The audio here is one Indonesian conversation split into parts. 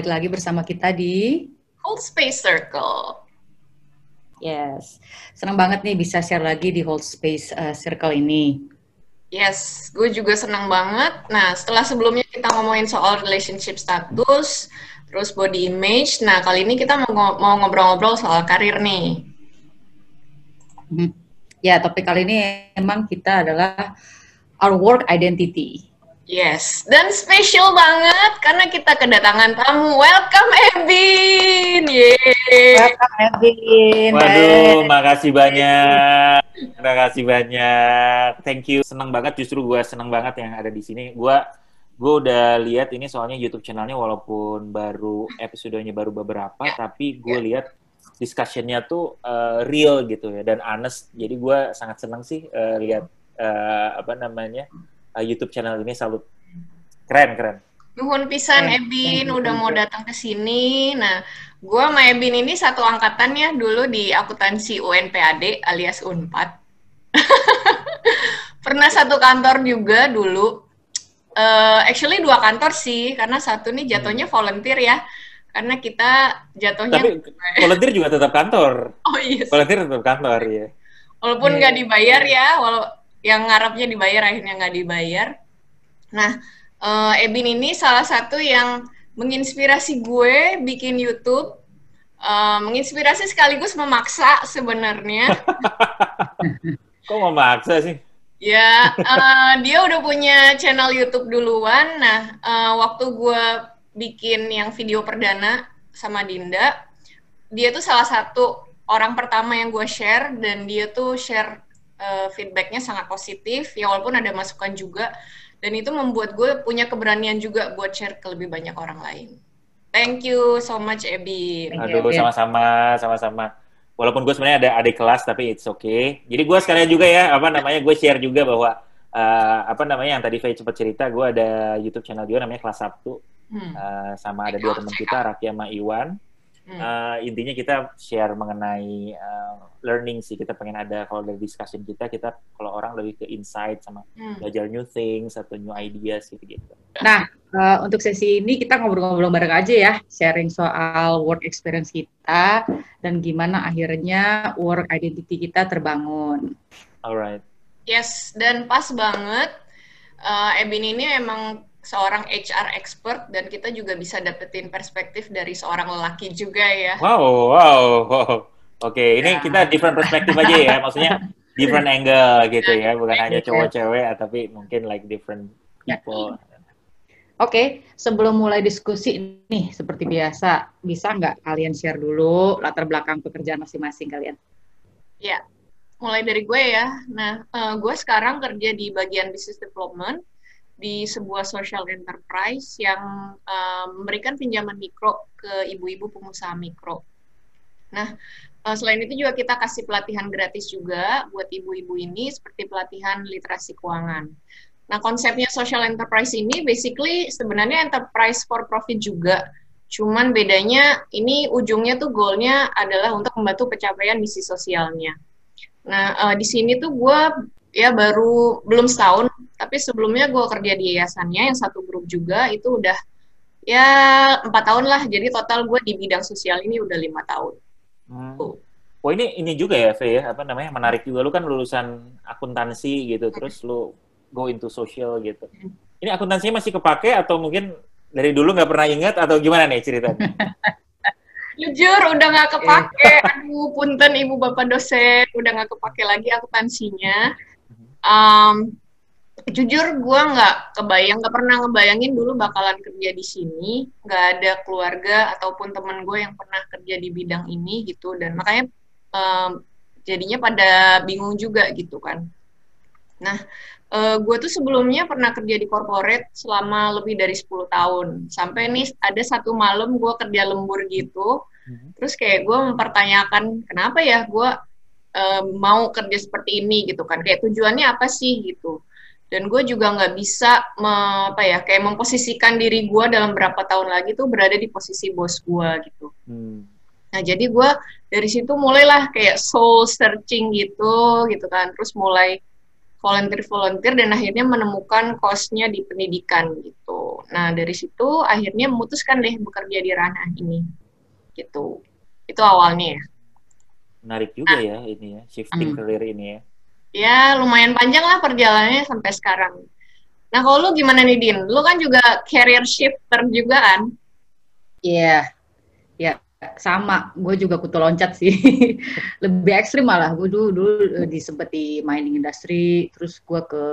balik lagi bersama kita di Hold Space Circle. Yes, senang banget nih bisa share lagi di Hold Space uh, Circle ini. Yes, gue juga senang banget. Nah, setelah sebelumnya kita ngomongin soal relationship status, terus body image. Nah, kali ini kita mau ngobrol-ngobrol soal karir nih. Hmm. Ya, topik kali ini emang kita adalah our work identity. Yes, dan spesial banget karena kita kedatangan tamu. Welcome Ebin. Yeay. Welcome Ebin. Waduh, makasih banyak. Terima kasih banyak. Thank you. Senang banget justru gue senang banget yang ada di sini. Gue gue udah lihat ini soalnya YouTube channelnya walaupun baru episodenya baru beberapa, yeah. tapi gue yeah. lihat discussionnya tuh uh, real gitu ya dan honest. Jadi gue sangat senang sih uh, lihat uh, apa namanya uh, YouTube channel ini salut. Keren, keren. Nuhun pisan Ebin udah mau datang ke sini. Nah, gue sama Ebin ini satu angkatan ya dulu di akuntansi UNPAD alias Unpad. Pernah satu kantor juga dulu. Uh, actually dua kantor sih, karena satu nih jatuhnya hmm. volunteer ya. Karena kita jatuhnya... Tapi volunteer juga tetap kantor. Oh iya. Yes. Volunteer tetap kantor, ya. Walaupun nggak yeah. dibayar ya, walau yang ngarapnya dibayar akhirnya nggak dibayar. Nah, uh, Ebin ini salah satu yang menginspirasi gue bikin YouTube, uh, menginspirasi sekaligus memaksa sebenarnya. Kok memaksa sih? Ya, uh, dia udah punya channel YouTube duluan. Nah, uh, waktu gue bikin yang video perdana sama Dinda, dia tuh salah satu orang pertama yang gue share dan dia tuh share uh, feedbacknya sangat positif ya walaupun ada masukan juga dan itu membuat gue punya keberanian juga buat share ke lebih banyak orang lain. Thank you so much Ebi. Aduh sama-sama sama-sama. Walaupun gue sebenarnya ada adik kelas tapi it's okay. Jadi gue sekalian juga ya apa namanya gue share juga bahwa uh, apa namanya yang tadi Faye cepat cerita gue ada YouTube channel juga namanya kelas Sabtu hmm. uh, sama ada dua teman kita Rakia sama Iwan Hmm. Uh, intinya kita share mengenai uh, learning sih. Kita pengen ada kalau dari discussion kita, kita kalau orang lebih ke insight sama hmm. belajar new things atau new ideas gitu gitu. Nah, uh, untuk sesi ini kita ngobrol-ngobrol bareng aja ya, sharing soal work experience kita dan gimana akhirnya work identity kita terbangun. Alright. Yes, dan pas banget. Uh, Ebin ini emang seorang HR expert dan kita juga bisa dapetin perspektif dari seorang lelaki juga ya. Wow, wow, wow. Oke, okay, ini ya. kita different perspektif aja ya, maksudnya different angle gitu ya, bukan hanya cowok-cewek, tapi mungkin like different ya. people. Oke, okay, sebelum mulai diskusi nih, seperti biasa, bisa nggak kalian share dulu latar belakang pekerjaan masing-masing kalian? Ya, mulai dari gue ya. Nah, uh, gue sekarang kerja di bagian business development di sebuah social enterprise yang uh, memberikan pinjaman mikro ke ibu-ibu pengusaha mikro. Nah, uh, selain itu juga kita kasih pelatihan gratis juga buat ibu-ibu ini seperti pelatihan literasi keuangan. Nah, konsepnya social enterprise ini basically sebenarnya enterprise for profit juga. Cuman bedanya ini ujungnya tuh goalnya adalah untuk membantu pencapaian misi sosialnya. Nah, uh, di sini tuh gue ya baru belum setahun. Tapi sebelumnya gue kerja di yayasannya yang satu grup juga itu udah ya empat tahun lah. Jadi total gue di bidang sosial ini udah lima tahun. Hmm. oh ini ini juga ya Fe ya? Apa namanya? Menarik juga. Lu kan lulusan akuntansi gitu terus lu go into social gitu. Hmm. ini akuntansinya masih kepake atau mungkin dari dulu nggak pernah ingat atau gimana nih ceritanya? Jujur udah nggak kepake. Aduh punten ibu bapak dosen. Udah nggak kepake lagi akuntansinya um, jujur gue nggak kebayang nggak pernah ngebayangin dulu bakalan kerja di sini nggak ada keluarga ataupun temen gue yang pernah kerja di bidang ini gitu. Dan makanya um, jadinya pada bingung juga gitu kan. Nah uh, gue tuh sebelumnya pernah kerja di corporate selama lebih dari 10 tahun. Sampai nih ada satu malam gue kerja lembur gitu. Hmm. terus kayak gue mempertanyakan kenapa ya gue um, mau kerja seperti ini gitu kan kayak tujuannya apa sih gitu dan gue juga nggak bisa me, apa ya kayak memposisikan diri gue dalam berapa tahun lagi tuh berada di posisi bos gue gitu hmm. nah jadi gue dari situ mulailah kayak soul searching gitu gitu kan terus mulai volunteer volunteer dan akhirnya menemukan kosnya di pendidikan gitu gitu. Nah dari situ akhirnya memutuskan deh bekerja di ranah ini gitu. Itu awalnya ya. Menarik juga nah, ya ini ya shifting hmm. career ini ya. Ya lumayan panjang lah perjalanannya sampai sekarang. Nah kalau lu gimana nih Din? Lu kan juga career shifter juga kan? Iya, yeah. ya sama. Gue juga kutu loncat sih. Lebih ekstrim malah. Gue dulu, dulu eh, di seperti mining industry, terus gue ke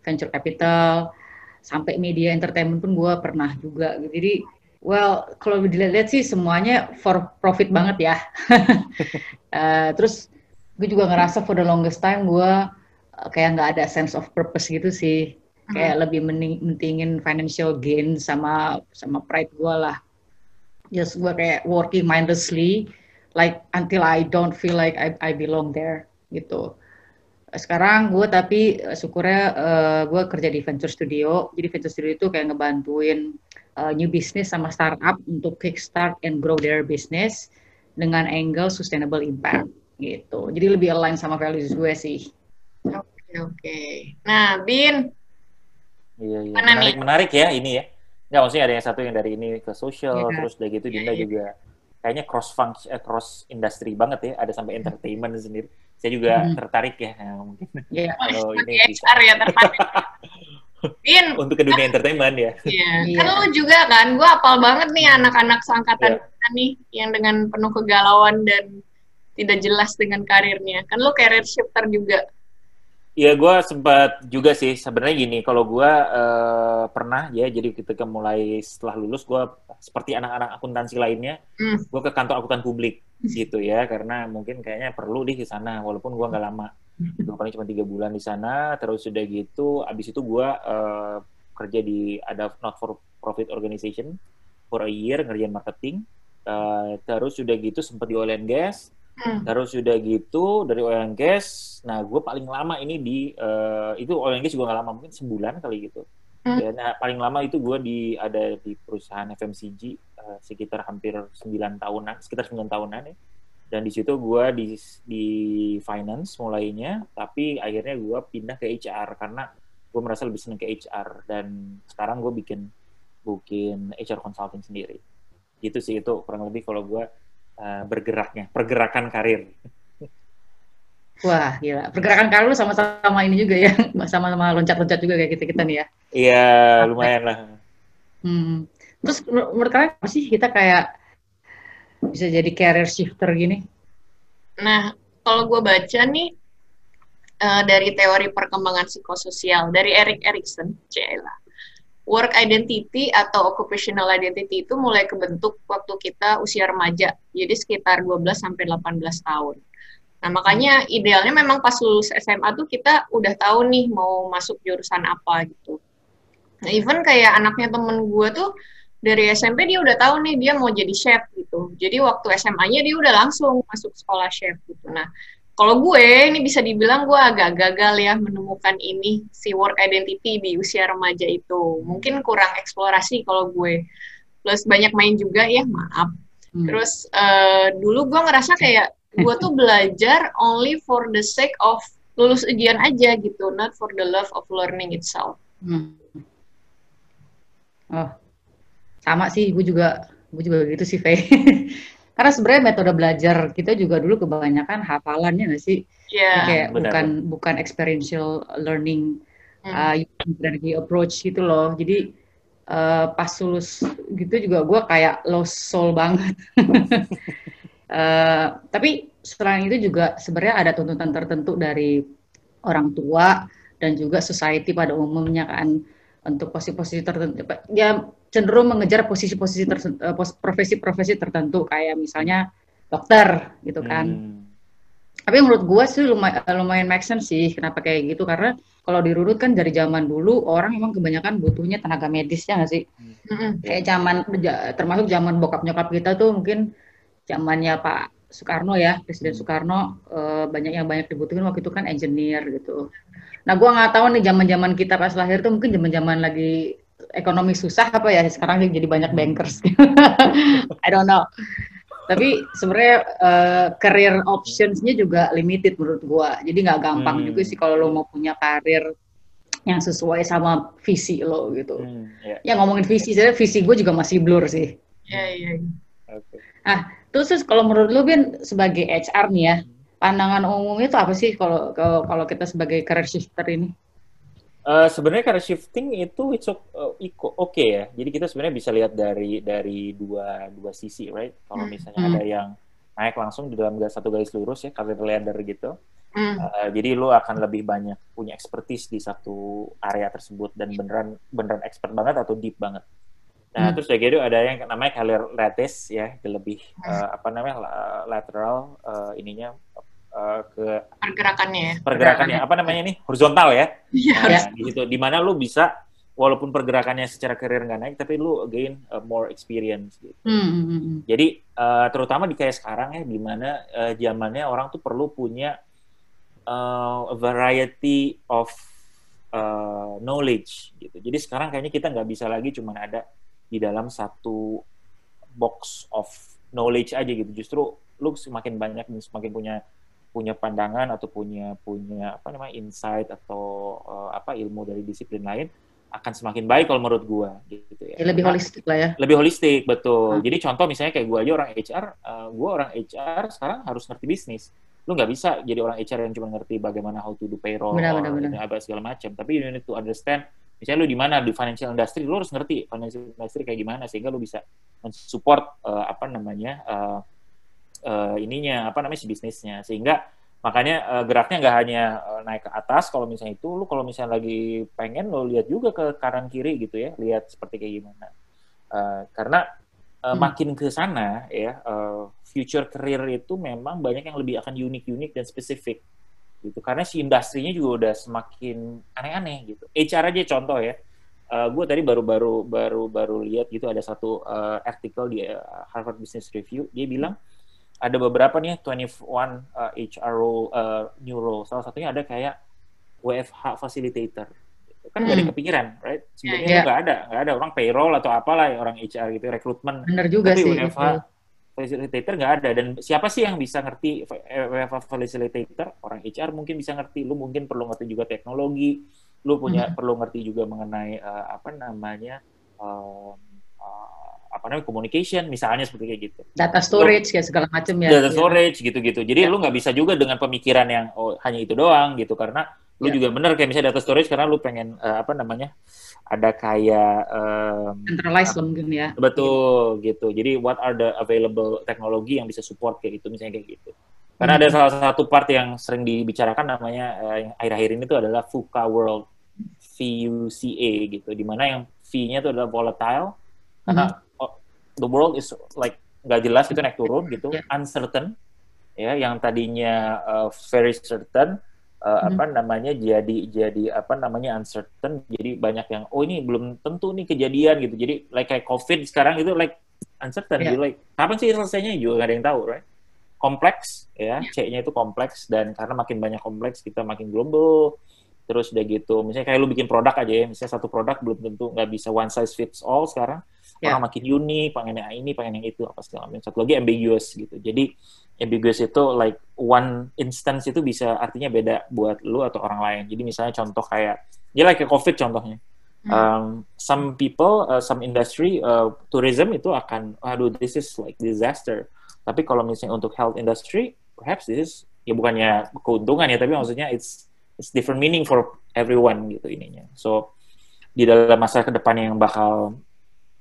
venture capital, sampai media entertainment pun gue pernah juga. Jadi, well, kalau dilihat sih semuanya for profit banget ya. uh, terus gue juga ngerasa for the longest time gue uh, kayak nggak ada sense of purpose gitu sih kayak hmm. lebih mentingin financial gain sama sama pride gue lah just gue kayak working mindlessly like until I don't feel like I, I belong there gitu sekarang gue tapi eh, syukurnya uh, gue kerja di venture studio jadi venture studio itu kayak ngebantuin uh, new business sama startup untuk kickstart and grow their business dengan angle sustainable impact gitu jadi lebih align sama values gue sih oke okay, oke okay. nah bin Iya, iya. Mana menarik, nih? menarik ya ini ya. Nggak, maksudnya ada yang satu yang dari ini ke social, ya, terus dari gitu Dinda ya, juga kayaknya cross function, eh, cross industry banget ya. Ada sampai entertainment sendiri. Saya juga hmm. tertarik ya, ya mungkin. Iya. Kalau ini bisa. ya tertarik. In, untuk ke dunia entertainment ya. Iya. Yeah. Kan lu juga kan, gue apal banget nih anak-anak seangkatan yeah. kita nih yang dengan penuh kegalauan dan tidak jelas dengan karirnya. Kan lu career shifter juga. Iya, gue sempat juga sih. Sebenarnya gini, kalau gue uh, pernah ya, jadi ketika mulai setelah lulus, gue seperti anak-anak akuntansi lainnya, mm. gue ke kantor akuntan publik gitu ya, karena mungkin kayaknya perlu di sana, walaupun gue nggak lama. Gue paling cuma tiga bulan di sana, terus sudah gitu, abis itu gue uh, kerja di ada not for profit organization for a year ngerjain marketing. Uh, terus sudah gitu sempat di oil and gas, Hmm. Terus sudah gitu dari oil and gas, nah gue paling lama ini di uh, itu oil and gas juga gak lama mungkin sebulan kali gitu. Dan nah, paling lama itu gue di ada di perusahaan FMCG uh, eh, sekitar hampir 9 tahunan, sekitar 9 tahunan ya. Dan di situ gue di di finance mulainya, tapi akhirnya gue pindah ke HR karena gue merasa lebih seneng ke HR dan sekarang gue bikin bikin HR consulting sendiri. Gitu sih itu kurang lebih kalau gue uh, bergeraknya, pergerakan karir. Wah, gila. Pergerakan karir lu sama-sama ini juga ya, sama-sama loncat-loncat juga kayak kita-kita nih ya. Iya, lumayan lah. Hmm. Terus menurut kalian apa sih kita kayak bisa jadi career shifter gini? Nah, kalau gue baca nih uh, dari teori perkembangan psikososial dari Erik Erikson, Cila work identity atau occupational identity itu mulai kebentuk waktu kita usia remaja. Jadi sekitar 12 sampai 18 tahun. Nah, makanya idealnya memang pas lulus SMA tuh kita udah tahu nih mau masuk jurusan apa gitu. Nah, even kayak anaknya temen gue tuh dari SMP dia udah tahu nih dia mau jadi chef gitu. Jadi waktu SMA-nya dia udah langsung masuk sekolah chef gitu. Nah, kalau gue ini bisa dibilang gue agak gagal ya menemukan ini si work identity di usia remaja itu. Mungkin kurang eksplorasi kalau gue. Plus banyak main juga ya, maaf. Hmm. Terus uh, dulu gue ngerasa kayak gue tuh belajar only for the sake of lulus ujian aja gitu, not for the love of learning itself. Hmm. Oh, sama sih, gue juga gue juga gitu sih, Faye. Karena sebenarnya metode belajar kita juga dulu kebanyakan hafalannya nggak sih? Yeah, kayak benar. bukan bukan experiential learning hmm. uh, approach gitu loh. Jadi uh, pas lulus gitu juga gue kayak lost soul banget. uh, tapi selain itu juga sebenarnya ada tuntutan tertentu dari orang tua dan juga society pada umumnya kan untuk posisi-posisi tertentu. Ya cenderung mengejar posisi-posisi eh, profesi-profesi tertentu kayak misalnya dokter gitu kan. Hmm. Tapi menurut gue sih lumayan, lumayan make sense sih kenapa kayak gitu karena kalau dirurut kan dari zaman dulu orang emang kebanyakan butuhnya tenaga medis ya nggak sih? Hmm. Kayak zaman termasuk zaman bokap nyokap kita tuh mungkin zamannya Pak Soekarno ya Presiden hmm. Soekarno eh, banyak yang banyak dibutuhin waktu itu kan engineer gitu. Nah gue nggak tahu nih zaman zaman kita pas lahir tuh mungkin zaman zaman lagi ekonomi susah apa ya sekarang jadi banyak bankers I don't know tapi sebenarnya uh, career optionsnya juga limited menurut gua jadi nggak gampang hmm. juga sih kalau lo mau punya karir yang sesuai sama visi lo gitu. Hmm, yeah. Ya ngomongin visi, saya visi gue juga masih blur sih. Iya yeah, iya. Yeah. Okay. Ah terus, terus kalau menurut lo Bin sebagai HR nih ya, pandangan umum itu apa sih kalau kalau kita sebagai career shifter ini? Uh, sebenarnya career shifting itu itu uh, oke okay ya. Jadi kita sebenarnya bisa lihat dari dari dua dua sisi, right? Kalau hmm. misalnya hmm. ada yang naik langsung di dalam satu garis lurus ya, career ladder gitu. Mm. Uh, jadi lu akan lebih banyak punya expertise di satu area tersebut dan beneran beneran expert banget atau deep banget. Nah, mm. terus kayak gitu ada yang namanya career lattice ya, lebih uh, apa namanya lateral uh, ininya uh, ke pergerakannya ya. Pergerakannya apa namanya nih? Horizontal ya. Iya. Nah, gitu. Di mana lu bisa walaupun pergerakannya secara karir nggak naik, tapi lu gain uh, more experience gitu. Mm. Jadi uh, terutama di kayak sekarang ya, di mana uh, zamannya orang tuh perlu punya uh, a variety of uh, knowledge gitu. Jadi sekarang kayaknya kita nggak bisa lagi cuma ada di dalam satu box of knowledge aja gitu. Justru lu semakin banyak dan semakin punya punya pandangan atau punya punya apa namanya insight atau uh, apa ilmu dari disiplin lain akan semakin baik kalau menurut gua gitu ya. Lebih nah, holistik lah ya. Lebih holistik betul. Hmm. Jadi contoh misalnya kayak gua aja orang HR, uh, gua orang HR sekarang harus ngerti bisnis lu nggak bisa jadi orang HR yang cuma ngerti bagaimana how to do payroll, benar, benar, benar. apa segala macam. Tapi you need to understand, misalnya lu di mana di financial industry, lu harus ngerti financial industry kayak gimana sehingga lu bisa mensupport uh, apa namanya uh, uh, ininya apa namanya si bisnisnya. Sehingga makanya uh, geraknya nggak hanya uh, naik ke atas kalau misalnya itu lu kalau misalnya lagi pengen lo lihat juga ke kanan kiri gitu ya lihat seperti kayak gimana. Uh, karena uh, hmm. makin ke sana ya uh, future career itu memang banyak yang lebih akan unik-unik dan spesifik gitu karena si industrinya juga udah semakin aneh-aneh gitu HR aja contoh ya uh, gue tadi baru-baru baru-baru lihat gitu ada satu uh, artikel di uh, Harvard Business Review dia bilang ada beberapa nih 21 uh, HR role uh, new role salah satunya ada kayak WFH facilitator kan hmm. ada kepikiran, right? Sebenarnya yeah. nggak ada, nggak ada orang payroll atau apalah ya orang HR gitu, rekrutmen. Benar juga Tapi sih. WFH gitu. Facilitator nggak ada dan siapa sih yang bisa ngerti WFH facilitator? Orang HR mungkin bisa ngerti, lu mungkin perlu ngerti juga teknologi, lu punya hmm. perlu ngerti juga mengenai uh, apa namanya uh, apa namanya communication misalnya seperti kayak gitu. Data storage kayak segala macam ya. Data storage gitu-gitu. Jadi ya. lu nggak bisa juga dengan pemikiran yang oh hanya itu doang gitu karena lu yeah. juga bener kayak misalnya data storage karena lu pengen uh, apa namanya ada kayak um, centralized uh, mungkin ya. Betul gitu. Jadi what are the available teknologi yang bisa support kayak gitu misalnya kayak gitu. Karena hmm. ada salah satu part yang sering dibicarakan namanya uh, yang akhir-akhir ini tuh adalah VUCA world VUCA gitu. Di mana yang V-nya itu adalah volatile. Karena hmm. oh, the world is like nggak jelas itu naik turun gitu. Yeah. uncertain ya. Yang tadinya uh, very certain uh, hmm. apa namanya jadi jadi apa namanya uncertain. Jadi banyak yang oh ini belum tentu nih kejadian gitu. Jadi like kayak covid sekarang itu like uncertain yeah. gitu. Like kapan sih selesainya? Juga nggak ada yang tahu right? Kompleks ya. Yeah. C-nya itu kompleks. Dan karena makin banyak kompleks kita makin global. Terus udah gitu misalnya kayak lu bikin produk aja ya. Misalnya satu produk belum tentu nggak bisa one size fits all sekarang yeah. orang makin unik pengen yang ini pengen yang itu apa segala macam satu lagi ambiguous gitu jadi ambiguous itu like one instance itu bisa artinya beda buat lu atau orang lain. Jadi misalnya contoh kayak ya like COVID contohnya. Hmm. Um, some people, uh, some industry, uh, tourism itu akan, aduh this is like disaster. Tapi kalau misalnya untuk health industry, perhaps this is ya bukannya keuntungan ya, tapi maksudnya it's it's different meaning for everyone gitu ininya. So di dalam masa ke depan yang bakal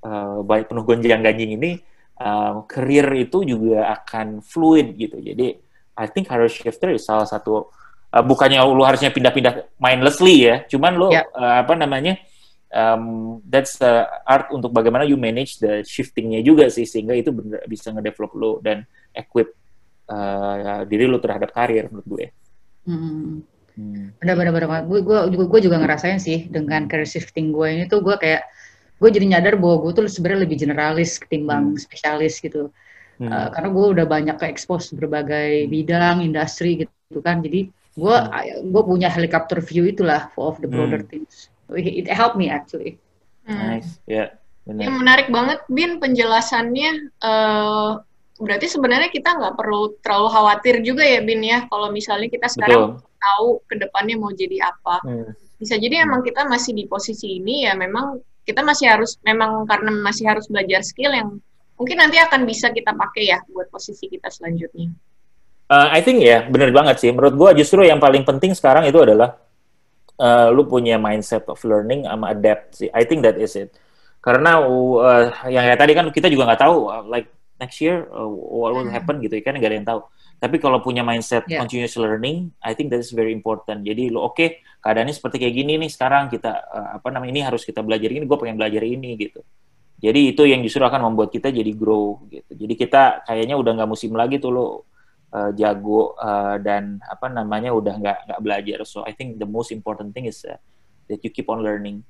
uh, baik penuh gonjang ganjing ini, um, career itu juga akan fluid gitu. Jadi I think career shifter is salah satu uh, bukannya lu harusnya pindah-pindah mindlessly ya, cuman lu yeah. uh, apa namanya um, that's the art untuk bagaimana you manage the shiftingnya juga sih sehingga itu bener, bisa ngedevelop lu dan equip uh, diri lu terhadap karir menurut gue. Hmm. Hmm. Benar-benar, gue gue juga gue juga ngerasain sih dengan career shifting gue ini tuh gue kayak gue jadi nyadar bahwa gue tuh sebenarnya lebih generalis ketimbang hmm. spesialis gitu hmm. uh, karena gue udah banyak ke expose berbagai hmm. bidang industri gitu kan jadi gue hmm. gue punya helicopter view itulah of the broader hmm. things it helped me actually hmm. nice ya yeah, yang menarik banget bin penjelasannya uh, berarti sebenarnya kita nggak perlu terlalu khawatir juga ya bin ya kalau misalnya kita sekarang Betul. tahu ke depannya mau jadi apa hmm bisa jadi emang kita masih di posisi ini ya memang kita masih harus memang karena masih harus belajar skill yang mungkin nanti akan bisa kita pakai ya buat posisi kita selanjutnya. Uh, I think ya, bener banget sih. Menurut gua justru yang paling penting sekarang itu adalah uh, lu punya mindset of learning sama adapt sih. I think that is it. Karena uh, yang kayak tadi kan kita juga nggak tahu, uh, like next year uh, what will hmm. happen gitu kan nggak ada yang tahu. Tapi kalau punya mindset yeah. continuous learning, I think that is very important. Jadi lo oke, okay, keadaannya seperti kayak gini nih sekarang kita uh, apa namanya ini harus kita belajar ini, gue pengen belajar ini gitu. Jadi itu yang justru akan membuat kita jadi grow gitu. Jadi kita kayaknya udah nggak musim lagi tuh lo uh, jago uh, dan apa namanya udah nggak nggak belajar. So I think the most important thing is uh, that you keep on learning.